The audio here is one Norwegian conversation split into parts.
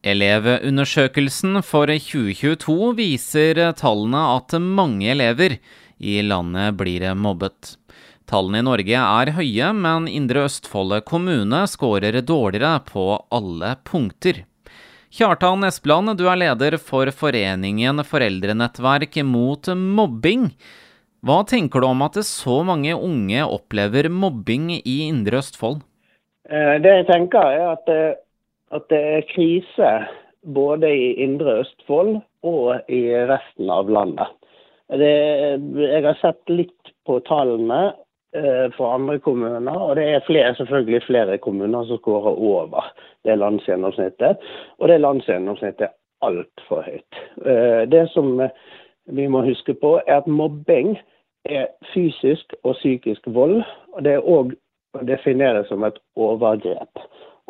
Elevundersøkelsen for 2022 viser tallene at mange elever i landet blir mobbet. Tallene i Norge er høye, men Indre Østfold kommune skårer dårligere på alle punkter. Kjartan Espeland, du er leder for foreningen Foreldrenettverk mot mobbing. Hva tenker du om at så mange unge opplever mobbing i Indre Østfold? Eh, det jeg tenker er at det, at det er krise både i Indre Østfold og i resten av landet. Det, jeg har sett litt på tallene eh, for andre kommuner, og det er flere, selvfølgelig flere kommuner som skårer over det landsgjennomsnittet. Og det landsgjennomsnittet er altfor høyt. Eh, det som vi må huske på, er at mobbing er fysisk og psykisk vold. og Det er òg defineres som et overgrep.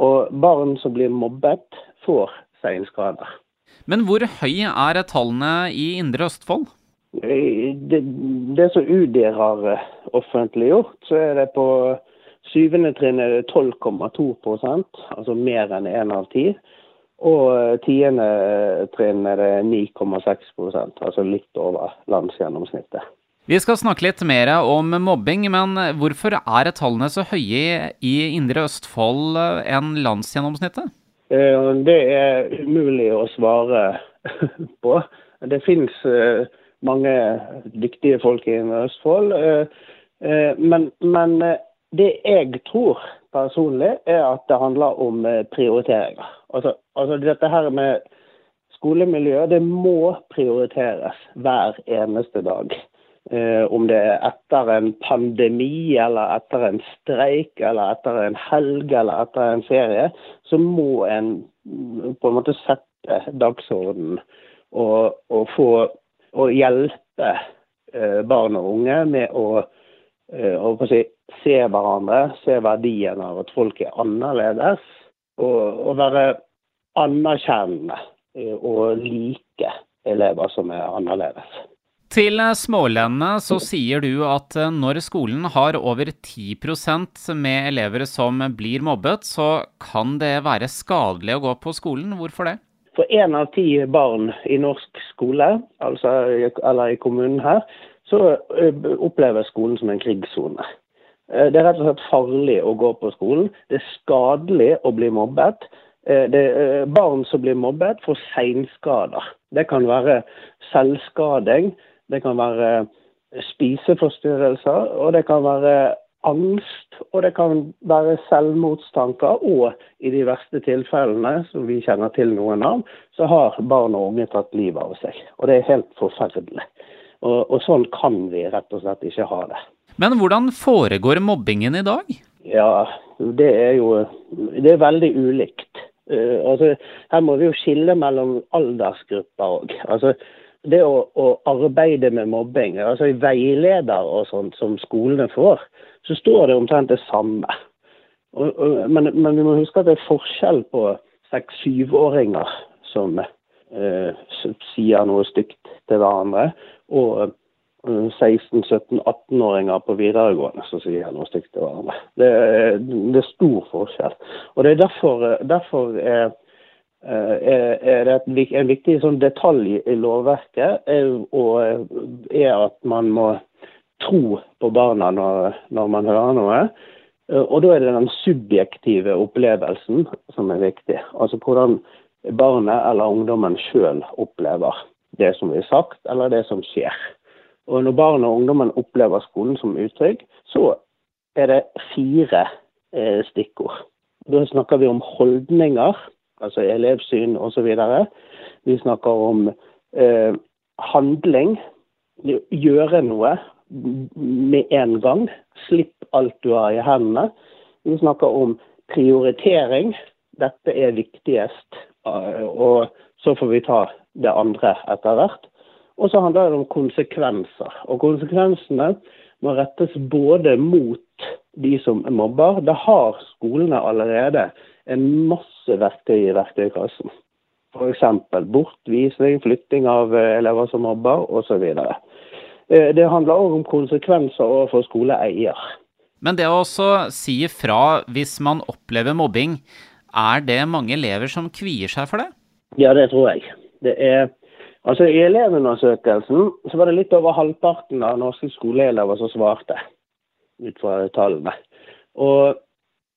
Og barn som blir mobbet, får seinskader. Men hvor høy er tallene i Indre Østfold? Det, det som UDI har eh, offentliggjort, så er det på syvende trinn 12,2% altså mer enn én av ti. Og eh, tiende trinn er det 9,6 altså litt over landsgjennomsnittet. Vi skal snakke litt mer om mobbing, men hvorfor er tallene så høye i Indre Østfold enn landsgjennomsnittet? Eh, det er umulig å svare på. Det finnes eh, mange dyktige folk i Indre Østfold. Eh, men, men det jeg tror personlig, er at det handler om prioriteringer. Altså, altså dette her med skolemiljø, det må prioriteres hver eneste dag. Eh, om det er etter en pandemi, eller etter en streik, eller etter en helg, eller etter en ferie, så må en på en måte sette dagsordenen og, og få og hjelpe eh, barn og unge med å, eh, å si, se hverandre, se verdien av at folk er annerledes, og, og være anerkjennende og like elever som er annerledes. Til smålendene så sier du at eh, når skolen har over 10% med elever som blir mobbet, så kan det være skadelig å gå på skolen. Hvorfor det? For én av ti barn i norsk skole, altså, eller i kommunen her, så eh, opplever skolen som en krigssone. Eh, det er rett og slett farlig å gå på skolen. Det er skadelig å bli mobbet. Barn som blir mobbet, får seinskader. Det kan være selvskading. Det kan være spiseforstyrrelser, og det kan være angst, og det kan være selvmordstanker. Og i de verste tilfellene, som vi kjenner til noen av, så har barn og unge tatt livet av seg. Og det er helt forferdelig. Og, og sånn kan vi rett og slett ikke ha det. Men hvordan foregår mobbingen i dag? Ja, det er jo Det er veldig ulikt. Uh, altså, her må vi jo skille mellom aldersgrupper òg. Altså, det å, å, arbeide med mobbing, altså i veileder og sånt som skolene får, så står det omtrent det samme. Og, og, men, men, vi må huske at det er forskjell på seks-syvåringer som eh, sier noe stygt til hverandre, og 16-17-18-åringer eh, på videregående som sier noe stygt til hverandre. Det, det, er stor forskjell. Og det er derfor, derfor er Eh, er det en viktig sånn detalj i lovverket og er at man må tro på barna når, når, man hører noe. Eh, og da er det den subjektive opplevelsen som er viktig. Altså hvordan barnet eller ungdommen sjøl opplever det som blir sagt, eller det som skjer. Og når barn og ungdommen opplever skolen som utrygg, så er det fire eh, stikkord. Da snakker vi om holdninger altså elevsyn osv. Vi snakker om eh, handling. Gjøre noe med en gang. Slipp alt du har i hendene. Vi snakker om prioritering. Dette er viktigst. Eh, og så får vi ta det andre etter hvert. Og så handler det om konsekvenser. Og konsekvensene må rettes både mot de som mobber. Det har skolene allerede en masse verktøy i verktøykassen. F.eks. bortvisning, flytting av eh, elever som mobber osv. Eh, det handler òg om konsekvenser overfor skoleeier. Men det å også si ifra hvis man opplever mobbing, er det mange elever som kvier seg for det? Ja, det tror jeg. Det er, altså I elevundersøkelsen så var det litt over halvparten av norske skoleelever som svarte, ut fra tallene. Og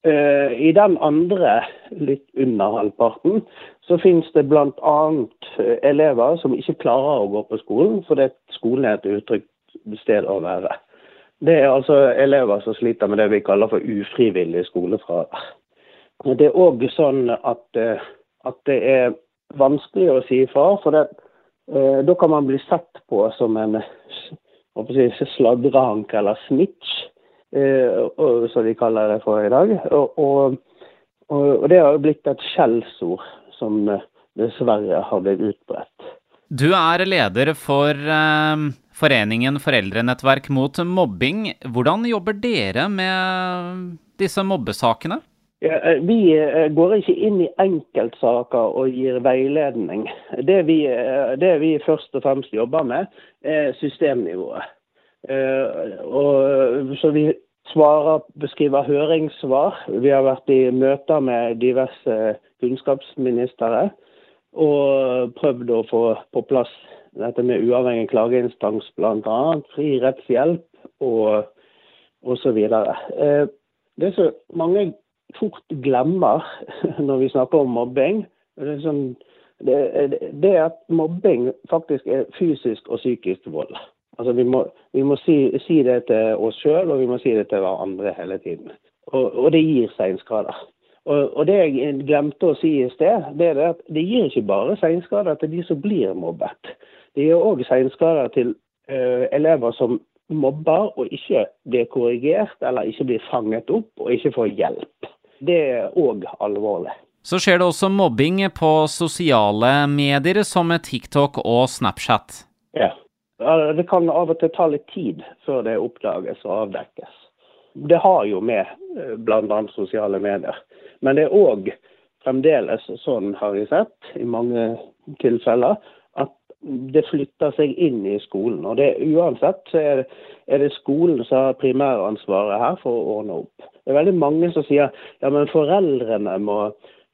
i den andre, litt under halvparten, så finnes det bl.a. elever som ikke klarer å gå på skolen fordi skolen er et utrygt sted å være. Det er altså elever som sliter med det vi kaller for ufrivillig skolefravær. Det er òg sånn at, eh, at, det er vanskelig å si ifra. For det, eh, da kan man bli sett på som en si, sladrehank eller snitch, eh, som de kaller det for i dag. Og, og, og det har blitt et skjellsord som dessverre har blitt utbredt. Du er leder for eh, Foreningen Foreldrenettverk mot mobbing. Hvordan jobber dere med disse mobbesakene? Eh, vi eh, går ikke inn i enkeltsaker og gir veiledning. Det vi, eh, det vi først og fremst jobber med, er systemnivået. Og, så vi svarer, beskriver høringssvar. Vi har vært i møter med diverse kunnskapsministre og prøvd å få på plass dette med uavhengig klageinstans bl.a. Fri rettshjelp og osv. Eh, det som mange fort glemmer når vi snakker om mobbing. Det er, sånn, det, det er at mobbing faktisk er fysisk og psykisk vold. Altså Vi må, vi må si, si, det til oss sjøl, og vi må si det til hverandre hele tiden. Og, og det gir seinskader. Og, og, Det jeg glemte å si i sted, det er at det gir ikke bare seinskader til de som blir mobbet. Det gir òg seinskader til uh, elever som mobber og ikke blir korrigert eller ikke blir fanget opp og ikke får hjelp. Det er òg alvorlig. Så skjer det også mobbing på sosiale medier som TikTok og Snapchat. Ja. Det kan av og til ta litt tid før det oppdages og avdekkes. Det har jo med eh, bl.a. sosiale medier. Men det er òg fremdeles sånn, har jeg sett, i mange tilfeller, at det flytter seg inn i skolen. Og det, uansett så er det, er det skolen som har primæransvaret her for å ordne opp. Det er veldig mange som sier ja, men foreldrene må,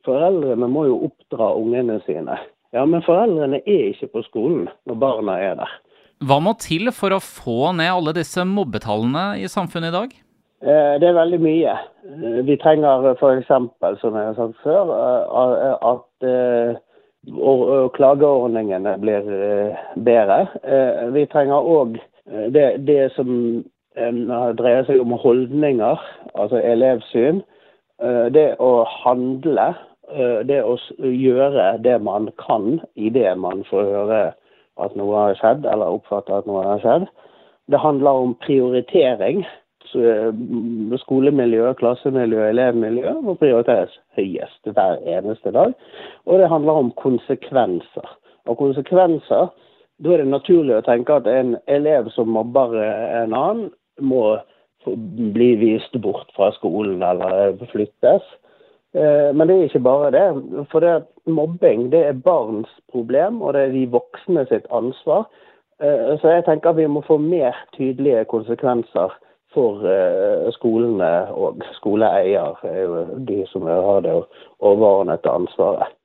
foreldrene må jo oppdra ungene sine. Ja, men foreldrene er ikke på skolen når barna er der. Hva må til for å få ned alle disse mobbetallene i samfunnet i dag? Eh, det er veldig mye. Eh, vi trenger f.eks., som jeg har sagt før, eh, at klageordningene blir bedre. Vi trenger òg det, det, som dreier seg om holdninger, altså elevsyn. Det å handle, det å gjøre det man kan i det man får høre at noe har skjedd, eller oppfatter at noe har skjedd. Det handler om prioritering. Eh, skolemiljø, klassemiljø, elevmiljø må prioriteres høyest hver eneste dag. Og det handler om konsekvenser. Og konsekvenser, da er det naturlig å tenke at en elev som mobber en annen, må bli vist bort fra skolen eller flyttes. Eh, men det er ikke bare det. For det mobbing det er barns problem, og det er de voksne sitt ansvar. Eh, så jeg tenker vi må få mer tydelige konsekvenser for eh, skolene og skoleeier er de som har det overordnede ansvaret.